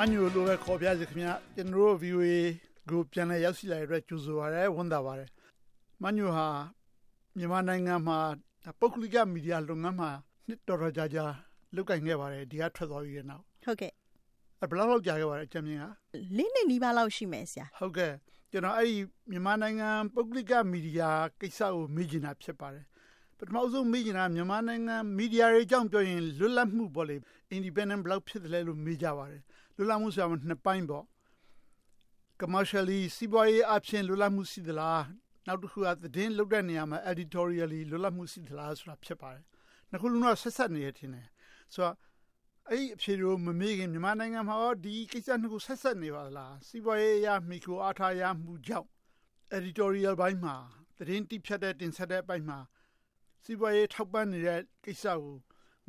မညိုလိုပဲခေါ်ပြစီခင်ဗျကျွန်တော်တို့ VOA ကိုပြန်လည်ရောက်ရှိလာတဲ့အတွက်ကြိုဆိုပါရစေဝန်တာပါတယ်မညိုဟာမြန်မာနိုင်ငံမှာပုဂ္ဂလိကမီဒီယာလုပ်ငန်းမှာနှစ်တော်တော်ကြာကြာလုပ်ကိုင်ခဲ့ပါတယ်ဒီကထွက်သွားပြီးတဲ့နောက်ဟုတ်ကဲ့ဘယ်လောက်လောက်ကြာခဲ့ပါလဲအကြံဉာဏ်ကလေးနှစ်နီးပါးလောက်ရှိမယ်ဆရာဟုတ်ကဲ့ကျွန်တော်အဲ့ဒီမြန်မာနိုင်ငံပုဂ္ဂလိကမီဒီယာကိစ္စကိုမေးချင်တာဖြစ်ပါတယ်ပထမဆုံးမေးချင်တာမြန်မာနိုင်ငံမီဒီယာတွေအကြောင်းပြောရင်လွတ်လပ်မှုပေါ့လေ independent ဘယ်လောက်ဖြစ်တယ်လဲလို့မေးကြပါတယ် လွတ်လပ်မှုဆိုတာနှစ်ပိုင်းပေါ့ commercially စီးပွားရေးအဖြစ်လွတ်လပ်မှုရှိသလားနောက်တစ်ခုကသတင်းလုပ်တဲ့နေရာမှာ editorially လွတ်လပ်မှုရှိသလားဆိုတာဖြစ်ပါတယ်နှစ်ခုလုံးတော့ဆက်ဆက်နေရထင်တယ်ဆိုတော့အဲ့ဒီအဖြေကိုမမေးခင်မြန်မာနိုင်ငံမှာတော့ဒီကိစ္စနှစ်ခုဆက်ဆက်နေပါလားစီးပွားရေးရမိကိုအားထားရမှုကြောင့် editorial ဘိုင်းမှာသတင်းတိဖြတ်တဲ့တင်ဆက်တဲ့အပိုင်းမှာစီးပွားရေးထောက်ပံ့နေတဲ့ကိစ္စကို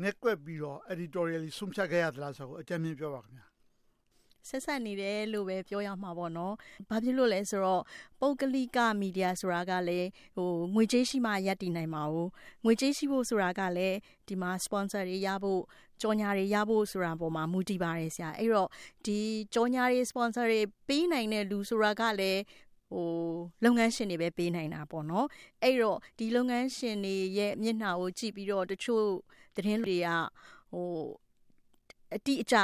ငက်ကွက်ပြီးတော့ editorially ဆုံးဖြတ်ခဲ့ရသလားဆိုတော့အကြံဉာဏ်ပြောပါခင်ဗျာ ဆက်ဆက်နေတယ်လို့ပဲပြောရမှာပေါ့နော်။ဘာဖြစ်လို့လဲဆိုတော့ပုဂ္ဂလိကမီဒီယာဆိုတာကလည်းဟိုငွေကြေးရှိမှရပ်တည်နိုင်မှာ哦။ငွေကြေးရှိဖို့ဆိုတာကလည်းဒီမှာ sponsor တွေရဖို့ကြော်ညာတွေရဖို့ဆိုတာပေါ်မှာမူတည်ပါတယ်ဆရာ။အဲ့တော့ဒီကြော်ညာတွေ sponsor တွေပေးနိုင်တဲ့လူဆိုတာကလည်းဟိုလုပ်ငန်းရှင်တွေပဲပေးနိုင်တာပေါ့နော်အဲ့တော့ဒီလုပ်ငန်းရှင်တွေရဲ့မျက်နှာကိုကြည့်ပြီးတော့တချို့သတင်းတွေကဟိုအတိအကျ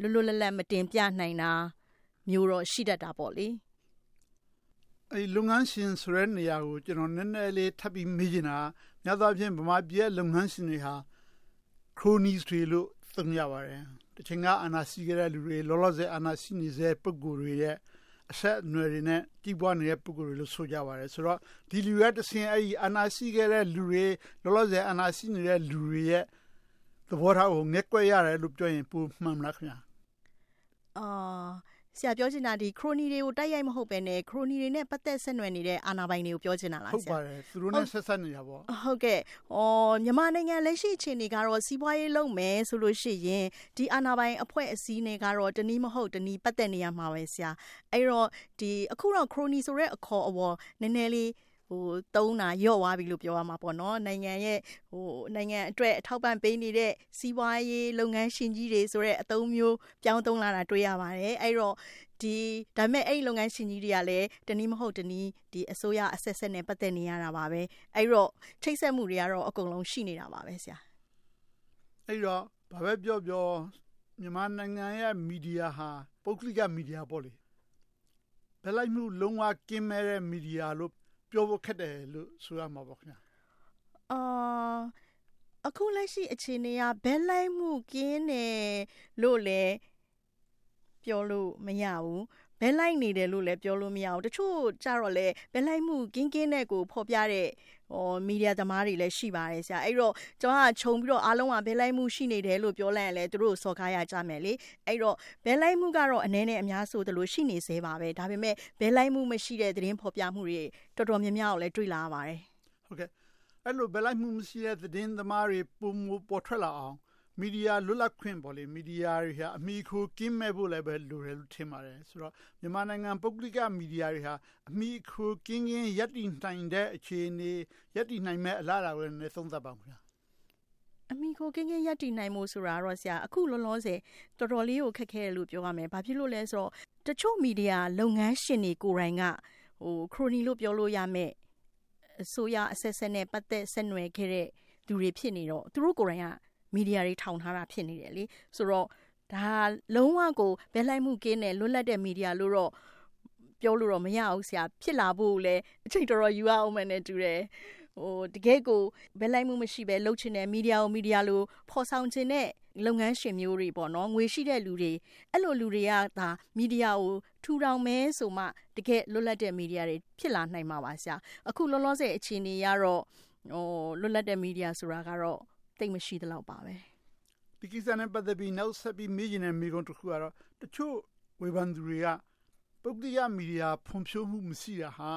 လွတ်လွတ်လပ်လပ်မတင်ပြနိုင်တာမျိုးတော့ရှိတတ်တာပေါ့လေအဲလုပ်ငန်းရှင်ဆိုတဲ့နေရာကိုကျွန်တော်နည်းနည်းလေးထပ်ပြီးမေးချင်တာများသောအားဖြင့်ဗမာပြည်လုပ်ငန်းရှင်တွေဟာ cronies တွေလို့သုံးရပါတယ်တချိန်ကအာနာစီကြတဲ့လူတွေလောလောဆယ်အာနာစီနေစေပုဂ္ဂိုလ်တွေရဲ့အဆက်အနွယ်တွေနဲ့ကြီးပွားနေတဲ့ပုဂ္ဂိုလ်တွေလို့ဆိုကြပါတယ်ဆိုတော့ဒီလူရဲ့တဆင်အဲ့ဒီအာနာစီကြတဲ့လူတွေလောလောဆယ်အာနာစီနေတဲ့လူတွေရဲ့သဘောထားကိုငက်ကွက်ရတယ်လို့ပြောရင်ပိုမှန်မလားခင်ဗျာ အာဆရာပြောချင်တာဒီခရိုနီတွေကိုတိုက်ရိုက်မဟုတ်ပဲနဲ့ခရိုနီတွေနဲ့ပတ်သက်ဆက်နွယ်နေတဲ့အာဏာပိုင်တွေကိုပြောချင်တာလားဆရာဟုတ်ပါတယ်သူတို့နဲ့ဆက်ဆက်နေတာပေါ့ဟုတ်ကဲ့အော်မြန်မာနိုင်ငံလက်ရှိအခြေအနေကတော့စီးပွားရေးလုပ်မယ်ဆိုလို့ရှိရင်ဒီအာဏာပိုင်အဖွဲ့အစည်းတွေကတော့တနည်းမဟုတ်တနည်းပတ်သက်နေရမှာပဲဆရာအဲ့တော့ဒီအခုတော့ခရိုနီဆိုတဲ့အခေါ်အဝေါ်နည်းနည်းလေး ဟိုသုံးတာရော့သွားပြီလို့ပြောရမှာပေါ့နော်နိုင်ငံရဲ့ဟိုနိုင်ငံအတွက်အထောက်ပံ့ပေးနေတဲ့စီးပွားရေးလုပ်ငန်းရှင်ကြီးတွေဆိုတဲ့အသုံးမျိုးပြောင်းသုံးလာတာတွေ့ရပါတယ်အဲ့တော့ဒီဒါပေမဲ့အဲ့ဒီလုပ်ငန်းရှင်ကြီးတွေကလည်းတနည်းမဟုတ်တနည်းဒီအစိုးရအဆက်ဆက်နဲ့ပတ်သက်နေရတာပါပဲအဲ့တော့ထိတ်ဆက်မှုတွေကတော့အကုန်လုံးရှိနေတာပါပဲဆရာအဲ့တော့ဘာပဲပြောပြောမြန်မာနိုင်ငံရဲ့မီဒီယာဟာပုဂ္ဂလိကမီဒီယာပေါ့လေဘယ်လိုက်မှုလုံးဝကင်းမဲ့တဲ့မီဒီယာလို့ ပြောဖို့ခက်တယ်လို့ဆိုရမှာပေါ့ခင်ဗျာအာအခုလက်ရှိအခြေအနေကဘယ်လိုက်မှုကင်းတယ်လို့လဲပြောလို့မရဘူး ဘဲလိုက်နေတယ်လို့လည်းပြောလို့မရဘူးတချို့ကြတော့လေဘဲလိုက်မှုကင်းကင်းနဲ့ကိုဖော်ပြတဲ့ဟောမီဒီယာသမားတွေလည်းရှိပါတယ်ဆရာအဲ့တော့ကျွန်တော်ကခြုံပြီးတော့အားလုံးကဘဲလိုက်မှုရှိနေတယ်လို့ပြောလိုက်ရင်လည်းသူတို့စော်ကားရကြမယ်လေအဲ့တော့ဘဲလိုက်မှုကတော့အနေနဲ့အများဆိုသလိုရှိနေသေးပါပဲဒါပေမဲ့ဘဲလိုက်မှုမရှိတဲ့သတင်းဖော်ပြမှုတွေတော်တော်များများကိုလည်းတွေ့လာရပါတယ်ဟုတ်ကဲ့အဲ့လိုဘဲလိုက်မှုမရှိတဲ့သတင်းသမားတွေပုံမပေါ်ထွက်လာအောင် မီဒီယာလွတ်လပ်ခွင့်ပေါ့လေမီဒီယာတွေဟာအမိခိုကင်းမဲ့ဖို့လည်းပဲလိုတယ်လို့ထင်ပါတယ်ဆိုတော့မြန်မာနိုင်ငံပုဂ္ဂလိကမီဒီယာတွေဟာအမိခိုကင်းကင်းရပ်တည်နိုင်တဲ့အခြေအနေရပ်တည်နိုင်မဲ့အလားအလာတွေနဲ့သုံးသပ်ပါဦးခင်ဗျာအမိကိုကင်းကင်းရပ်တည်နိုင်မှုဆိုတာတော့ဆရာအခုလုံးလုံးစေတော်တော်လေးကိုခက်ခဲတယ်လို့ပြောရမယ်။ဘာဖြစ်လို့လဲဆိုတော့တချို့မီဒီယာလုပ်ငန်းရှင်တွေကိုယ်တိုင်ကဟိုခရိုနီလို့ပြောလို့ရမယ်။အစိုးရအဆက်ဆက်နဲ့ပတ်သက်ဆက်နွယ်ခဲ့တဲ့သူတွေဖြစ်နေတော့သူတို့ကိုယ်တိုင်က မီဒီယာတွေထောင်ထားတာဖြစ်နေတယ်လေဆိုတော့ဒါလုံးဝကိုဘဲလိုက်မှုကင်းတဲ့လွတ်လပ်တဲ့မီဒီယာလို့တော့ပြောလို့တော့မရဘူးဆရာဖြစ်လာဖို့လည်းအချိန်တော်တော်ယူရအောင်မယ်နဲ့တူတယ်ဟိုတကယ်ကိုဘယ်လိုက်မှုမရှိပဲလှုပ်ချင်တဲ့မီဒီယာကိုမီဒီယာလိုဖော်ဆောင်ခြင်းနဲ့လုပ်ငန်းရှင်မျိုးတွေပေါ့နော်ငွေရှိတဲ့လူတွေအဲ့လိုလူတွေကဒါမီဒီယာကိုထူထောင်မဲဆိုမှတကယ်လွတ်လပ်တဲ့မီဒီယာတွေဖြစ်လာနိုင်မှာပါဆရာအခုလောလောဆယ်အခြေအနေရတော့ဟိုလွတ်လပ်တဲ့မီဒီယာဆိုတာကတော့ တိတ်မရှိသလောက်ပါပဲဒီကိစ္စနဲ့ပတ်သက်ပြီးနောက်ဆက်ပြီးမေးချင်တဲ့မိကုန်းတစ်ခုကတော့တချို့ဝေဖန်သူတွေကပုဂ္ဂလိကမီဒီယာဖွံ့ဖြိုးမှုမရှိတာဟာ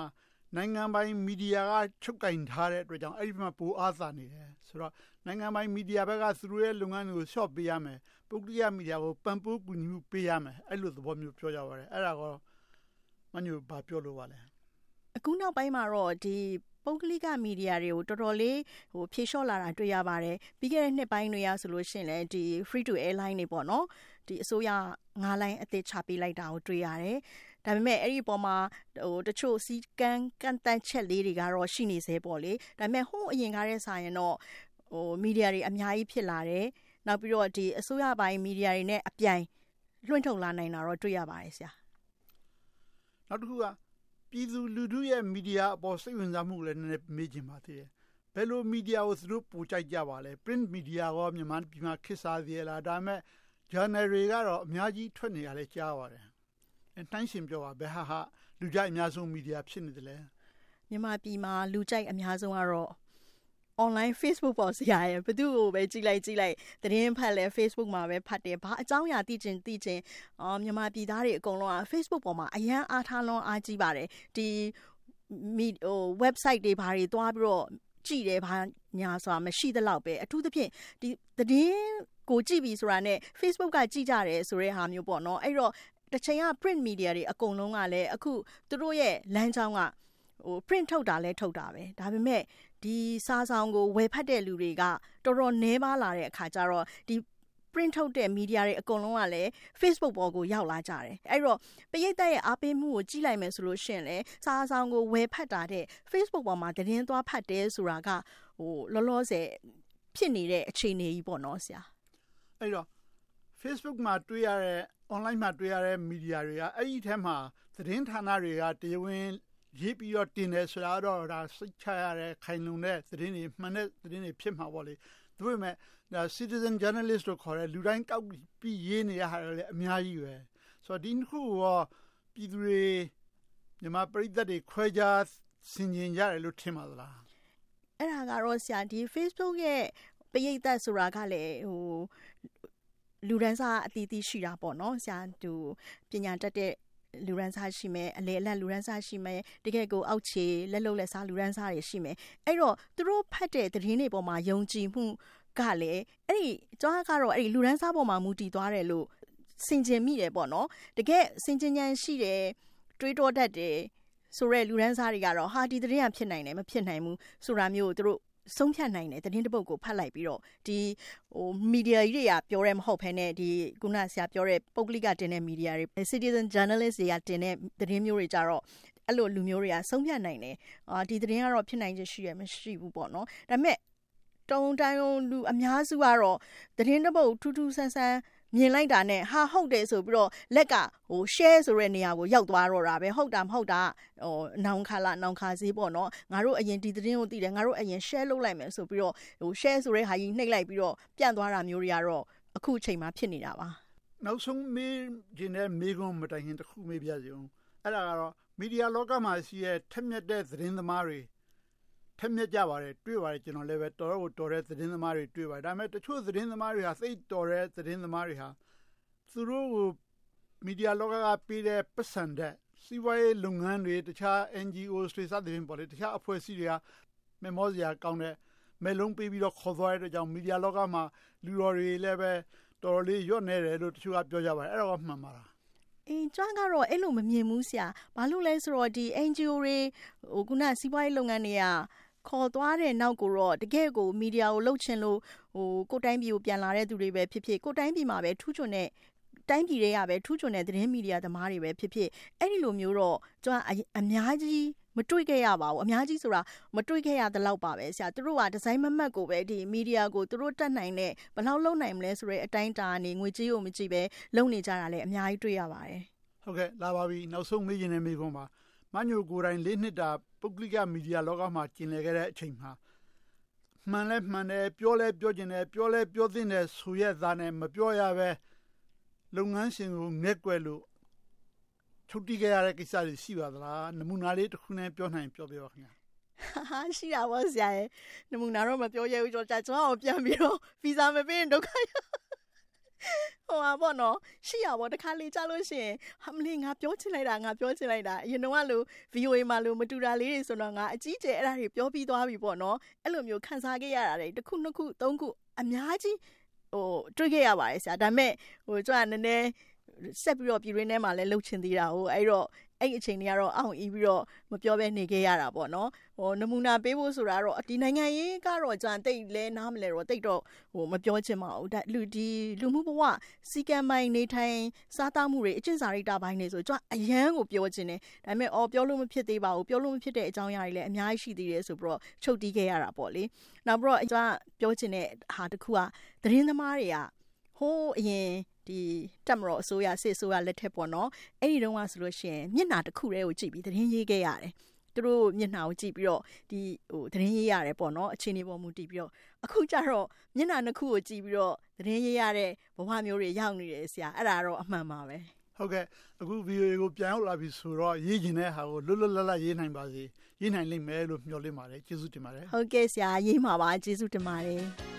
နိုင်ငံပိုင်မီဒီယာကချုပ်ကင်ထားတဲ့အတွက်ကြောင့်အဲ့ဒီမှာပိုအားသာနေတယ်ဆိုတော့နိုင်ငံပိုင်မီဒီယာဘက်ကသူတို့ရဲ့လုပ်ငန်းတွေကိုရှော့ပေးရမယ်ပုဂ္ဂလိကမီဒီယာကိုပံ့ပိုးကူညီမှုပေးရမယ်အဲ့လိုသဘောမျိုးပြောကြပါတယ်အဲ့ဒါကောမညိုဘာပြောလို့ပါလဲအခုနောက်ပိုင်းမှာတော့ဒီ ပုဂ္ဂလိကမီဒီယာတွေကိုတော်တော်လေးဟိုဖြေလျှော့လာတာတွေ့ရပါတယ်ပြီးခဲ့တဲ့နှစ်ပိုင်းတွေကဆိုလို့ရှိရင်လည်းဒီ free to airline တွေပေါ့နော်ဒီအစိုးရငါးလိုင်းအသစ်ချပေးလိုက်တာကိုတွေ့ရတယ်။ဒါပေမဲ့အဲ့ဒီပေါ်မှာဟိုတချို့စီကန်းကန့်တန့်ချက်လေးတွေကတော့ရှိနေသေးပေါ့လေ။ဒါပေမဲ့ဟိုအရင်ကားတဲ့ဆိုင်ရင်တော့ဟိုမီဒီယာတွေအများကြီးဖြစ်လာတယ်။နောက်ပြီးတော့ဒီအစိုးရပိုင်းမီဒီယာတွေနဲ့အပြိုင်လွှင့်ထုတ်လာနိုင်တာတော့တွေ့ရပါတယ်ဆရာ။နောက်တစ်ခုက ပြည်သူလူထုရဲ့မီဒီယာအပေါ်စိတ်ဝင်စားမှုလည်းနည်းနည်းမေးချင်ပါသေးတယ်။ဘယ်လိုမီဒီယာကိုသူတို့ပိုကြိုက်ကြပါလဲ။ print media ရောမြန်မာပြည်မှာခေတ်စားသေးလားဒါပေမဲ့ journal တွေကတော့အများကြီးထွက်နေရလဲကြားပါတယ်။အဲတိုင်းရှင်ပြောပါဘယ်ဟာဟာလူကြိုက်အများဆုံးမီဒီယာဖြစ်နေတယ်လဲ။မြန်မာပြည်မှာလူကြိုက်အများဆုံးကတော့ online Facebook ပေါ်ဆရာရဲ့ဘသူ့ကိုပဲကြည့်လိုက်ကြည့်လိုက်သတင်းဖတ်လဲ Facebook မှာပဲဖတ်တယ်ဘာအကြောင်းအရာသိချင်သိချင်အော်မြန်မာပြည်သားတွေအကုန်လုံးက Facebook ပေါ်မှာအရန်အားထားလွန်အားကြီးပါတယ်ဒီမီဟို website တွေဘာတွေတွားပြီးတော့ကြည့်တယ်ဘာညာဆိုတာမရှိသလောက်ပဲအထူးသဖြင့်ဒီသတင်းကိုကြည့်ပြီဆိုတာနဲ့ Facebook ကကြည့်ကြတယ်ဆိုတဲ့ဟာမျိုးပေါ့နော်အဲ့တော့တစ်ချိန်က print media တွေအကုန်လုံးကလည်းအခုသူတို့ရဲ့လမ်းကြောင်းကဟို print ထုတ်တာလဲထုတ်တာပဲဒါပေမဲ့ ဒီစာဆောင်ကိုဝယ်ဖတ်တဲ့လူတွေကတော်တော်နှဲပါလာတဲ့အခါကျတော့ဒီ print ထုတ်တဲ့ media တွေအကုန်လုံးကလည်း Facebook ပေါ်ကိုရောက်လာကြတယ်အဲ့တော့ပရိသတ်ရဲ့အားပေးမှုကိုကြည့်လိုက်မယ်ဆိုလို့ရှိရင်လည်းစာဆောင်ကိုဝယ်ဖတ်တာတဲ့ Facebook ပေါ်မှာသတင်းသွားဖတ်တယ်ဆိုတာကဟိုလောလောဆယ်ဖြစ်နေတဲ့အခြေအနေကြီးပေါ့နော်ဆရာအဲ့တော့ Facebook မှာတွေ့ရတဲ့ online မှာတွေ့ရတဲ့ media တွေကအဲ့ဒီထဲမှာသတင်းဌာနတွေကတရားဝင် ရေးပြီးတော့တင်တယ်ဆိုတာတော့ဒါစိတ်ချရတဲ့ခိုင်လုံတဲ့သတင်းတွေမှန်တဲ့သတင်းတွေဖြစ်မှာပေါ့လေဒါပေမဲ့ဒါ citizen journalist လို့ခေါ်တဲ့လူတိုင်းကောက်ပြီးရေးနေရတာလည်းအများကြီးပဲဆိုတော့ဒီနှစ်ခုရောပြည်သူတွေမြန်မာပြည်သက်တွေခွဲခြားဆင်ခြင်ကြတယ်လို့ထင်ပါသလားအဲ့ဒါကတော့ဆရာဒီ Facebook ရဲ့ပရိသတ်ဆိုတာကလည်းဟိုလူဒန်းစားအတီးတီးရှိတာပေါ့နော်ဆရာသူပညာတတ်တဲ့ လူရန်စားရှိမယ်အလေအလတ်လူရန်စားရှိမယ်တကယ်ကိုအောက်ခြေလက်လုံလက်စားလူရန်စားတွေရှိမယ်အဲ့တော့သူတို့ဖတ်တဲ့သတင်းတွေပေါ်မှာယုံကြည်မှုကလည်းအဲ့ဒီကျောင်းကတော့အဲ့ဒီလူရန်စားပေါ်မှာမူတည်သွားတယ်လို့စင်ကြင်မိတယ်ပေါ့နော်တကယ်စင်ကြင်ဉဏ်ရှိတယ်တွေးတောတတ်တယ်ဆိုရဲလူရန်စားတွေကတော့ဟာဒီသတင်းကဖြစ်နိုင်တယ်မဖြစ်နိုင်ဘူးဆိုတာမျိုးကိုသူတို့ ဆုံးဖြတ်နိုင်တယ်သတင်းတစ်ပုဒ်ကိုဖတ်လိုက်ပြီးတော့ဒီဟိုမီဒီယာကြီးတွေကပြောရဲမဟုတ်ဘဲနဲ့ဒီခုနဆရာပြောတဲ့ပုဂ္ဂလိကတင်တဲ့မီဒီယာတွေ citizen journalist တွေကတင်တဲ့သတင်းမျိုးတွေကြတော့အဲ့လိုလူမျိုးတွေကဆုံးဖြတ်နိုင်တယ်အာဒီသတင်းကတော့ဖြစ်နိုင်ခြင်းရှိရမရှိဘူးပေါ့နော်ဒါပေမဲ့တုံတိုင်းလူအများစုကတော့သတင်းတစ်ပုဒ်ထူးထူးဆန်းဆန်း မြင်လိုက်တာနဲ့ဟာဟုတ်တယ်ဆိုပြီးတော့လက်ကဟို share ဆိုတဲ့နေရာကိုရောက်သွားတော့တာပဲဟုတ်တာမဟုတ်တာဟိုနောင်ခါလာနောင်ခါစေးပေါ့နော်ငါတို့အရင်ဒီသတင်းကိုသိတယ်ငါတို့အရင် share လုပ်လိုက်မယ်ဆိုပြီးတော့ဟို share ဆိုတဲ့ဟာကြီးနှိပ်လိုက်ပြီးတော့ပြန့်သွားတာမျိုးတွေကတော့အခုအချိန်မှာဖြစ်နေတာပါနောက်ဆုံးမေးခြင်းနဲ့မေးခွန်းမတိုင်ခင်တစ်ခုမေးပြစီအောင်အဲ့ဒါကတော့မီဒီယာလောကမှာရှိတဲ့ထက်မြက်တဲ့သတင်းသမားတွေ ထက်မြက်ကြပါတယ်တွေ့ပါတယ်ကျွန်တော်လည်းပဲတော်တော့တော်တဲ့သတင်းသမားတွေတွေ့ပါတယ်ဒါပေမဲ့တချို့သတင်းသမားတွေဟာစိတ်တော်တဲ့သတင်းသမားတွေဟာသူတို့ကိုမီဒီယာလောကကပေးတဲ့ပတ်စံတဲ့စီးပွားရေးလုပ်ငန်းတွေတခြား NGOs တွေစသဖြင့်ပေါ့လေတခြားအဖွဲ့အစည်းတွေကမမောစရာကောင်းတဲ့မဲလုံးပေးပြီးတော့ခေါ်သွားတဲ့ကြောင့်မီဒီယာလောကမှာလူတော်တွေလည်းပဲတော်တော်လေးရွတ်နေတယ်လို့တချို့ကပြောကြပါတယ်အဲ့တော့မှန်ပါလားအင်းကျွမ်းကတော့အဲ့လိုမမြင်ဘူးဆရာဘာလို့လဲဆိုတော့ဒီ NGO တွေဟိုခုနစီးပွားရေးလုပ်ငန်းတွေက ခေါ်သွားတဲ့နောက်ကိုတော့တကယ်ကိုမီဒီယာကိုလှုပ်ချင်လို့ဟိုကိုတိုင်းပြည်ကိုပြန်လာတဲ့သူတွေပဲဖြစ်ဖြစ်ကိုတိုင်းပြည်မှာပဲထူးချွန်တဲ့တိုင်းပြည်တွေကပဲထူးချွန်တဲ့သတင်းမီဒီယာသမားတွေပဲဖြစ်ဖြစ်အဲ့ဒီလိုမျိုးတော့ကျွန်တော်အများကြီးမတွေ့ခဲ့ရပါဘူးအများကြီးဆိုတာမတွေ့ခဲ့ရတဲ့လောက်ပါပဲဆရာသူတို့ကဒီဇိုင်းမမတ်ကိုပဲဒီမီဒီယာကိုသူတို့တက်နိုင်တဲ့ဘယ်လောက်လုံနိုင်မလဲဆိုတဲ့အတိုင်းတာနေငွေကြေးကိုမကြည့်ပဲလုံနေကြတာလည်းအများကြီးတွေ့ရပါတယ်ဟုတ်ကဲ့လာပါပြီနောက်ဆုံးမေးချင်တဲ့မေးခွန်းပါ မညိုကိုယ်တိုင်လေးနှစ်တာ ပုဂ္ဂလိက မီဒီယာလောကမှာ ကျင်လည်ခဲ့တဲ့အချိန်မှာ မှန်လဲမှန်တယ် ပြောလဲပြောကျင်တယ် ပြောလဲပြောသင့်တယ် ဆိုရသားနဲ့ မပြောရပဲလုပ်ငန်းရှင်ကို ငဲ့ကွယ်လို့ထုတ်တိခဲ့ရတဲ့ ကိစ္စတွေ ရှိပါသလား နမူနာလေးတစ်ခုနဲ့ ပြောနိုင်ပြောပြပါခင်ဗျာဟာရှိတာပေါ့ဆရာရဲ့နမူနာတော့ မပြောရဘူး ကျွန်တော်ကျွန်တော်ပြန်ပြီးတော့ ဗီဇာမပေးရင် ဒုက္ခရ ဟိုပါပေါ့နော်ရှိရပေါ့တခါလေကြားလို့ရှိရင်ဟာမလေးငါပြောချင်လိုက်တာငါပြောချင်လိုက်တာအရင်တော့ကလို့ VOA မှာလို့မတူတာလေးတွေဆိုတော့ငါအကြီးကျယ်အဲ့ဒါတွေပြောပြီးသွားပြီပေါ့နော်အဲ့လိုမျိုးခန်းစားခဲ့ရတာတွေတစ်ခုနှစ်ခုသုံးခုအများကြီးဟိုတွေ့ခဲ့ရပါတယ်ဆရာဒါပေမဲ့ဟိုကျွန်တော်နည်းနည်းဆက်ပြီးတော့ပြည်ရင်းထဲမှာလည်းလှုပ်ချင်သေးတာဟိုအဲ့တော့ အဲ့အချိန်တွေကတော့အောင်အီးပြီးတော့မပြောဘဲနေခဲ့ရတာပေါ့နော်ဟိုနမူနာပေးဖို့ဆိုတာတော့ဒီနိုင်ငံရေးကတော့ကြံတိတ်လဲနားမလဲတော့တိတ်တော့ဟိုမပြောချင်ပါဘူးဒါလူဒီလူမှုဘဝစီကံမိုင်းနေထိုင်စားတောက်မှုတွေအကျင့်စာရိတ္တပိုင်းတွေဆိုကြွအရန်ကိုပြောချင်တယ်ဒါပေမဲ့အော်ပြောလို့မဖြစ်သေးပါဘူးပြောလို့မဖြစ်တဲ့အကြောင်းအရာတွေလည်းအများကြီးရှိသေးတယ်ဆိုပြီးတော့ချုပ်တီးခဲ့ရတာပေါ့လေနောက်ပြီးတော့ကျွန်မပြောချင်တဲ့ဟာတစ်ခုကသတင်းသမားတွေကဟိုးအရင် ဒီတက်မတော်အစိုးရစစ်အစိုးရလက်ထက်ပေါ့နော်အဲ့ဒီတုန်းကဆိုလို့ရှိရင်မျက်နှာတစ်ခုတည်းကိုကြည့်ပြီးသတင်းရေးခဲ့ရတယ်သူတို့မျက်နှာကိုကြည့်ပြီးတော့ဒီဟိုသတင်းရေးရတယ်ပေါ့နော်အခြေအနေပေါ်မူတည်ပြီးတော့အခုကျတော့မျက်နှာနှစ်ခုကိုကြည့်ပြီးတော့သတင်းရေးရတဲ့ဘဝမျိုးတွေရောက်နေတယ်ဆရာအဲ့ဒါတော့အမှန်ပါပဲဟုတ်ကဲ့အခု VOA ကိုပြန်ရောက်လာပြီဆိုတော့ရေးကျင်တဲ့ဟာကိုလွတ်လွတ်လပ်လပ်ရေးနိုင်ပါစေရေးနိုင်လိမ့်မယ်လို့မျှော်လင့်ပါတယ်ကျေးဇူးတင်ပါတယ်ဟုတ်ကဲ့ဆရာရေးမှာပါကျေးဇူးတင်ပါတယ်